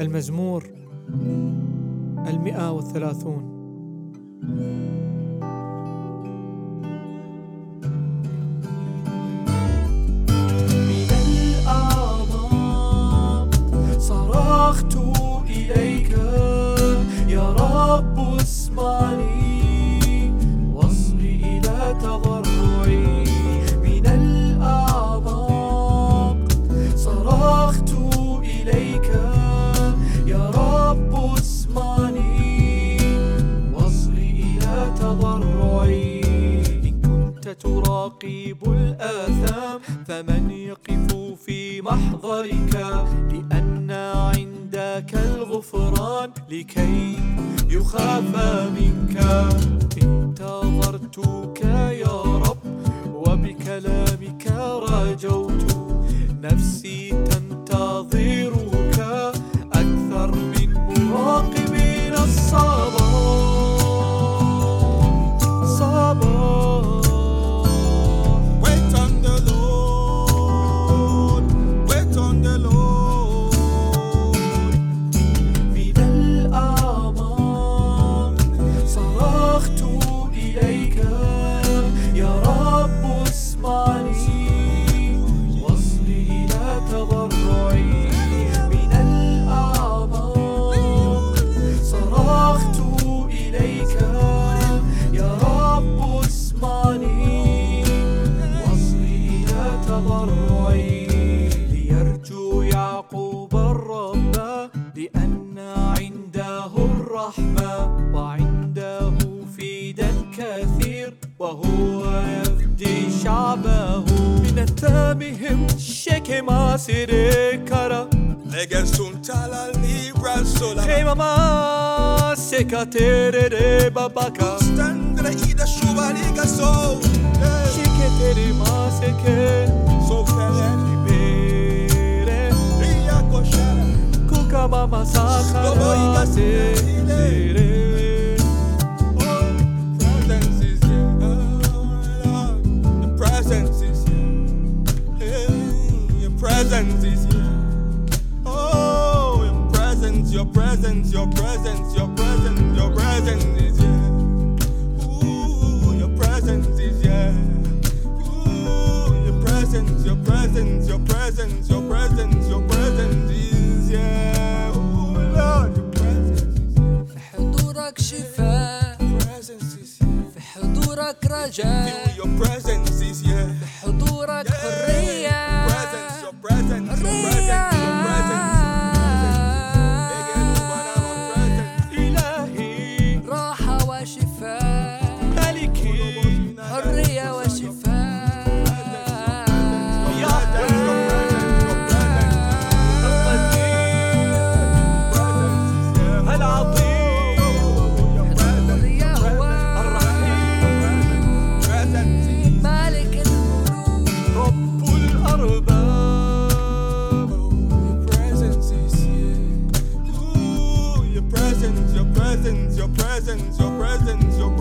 المزمور المئة وثلاثون. رقيب الآثام فمن يقف في محضرك؟ لأن عندك الغفران لكي يخاف منك. يثير وهو يفدي شعبه من التامهم شكي ما سيريكارا لجس تالا ليبرا سولا كيما ما سيكاتيري باباكا ستاندرا إيدا شوبا ليغا سو شكتيري ما سيكي سو فلان ليبيري إيا كوشارا كوكا ماما ساخارا سيري your presence, your presence, your presence, your presence is yeah. Ooh, your presence is yeah. Ooh, your presence, your presence, your presence, your presence, your presence is yeah. Ooh, Lord, your presence. في حضورك في حضورك رجاء. Is yeah. في حضورك حرية. presence, your presence, your presence.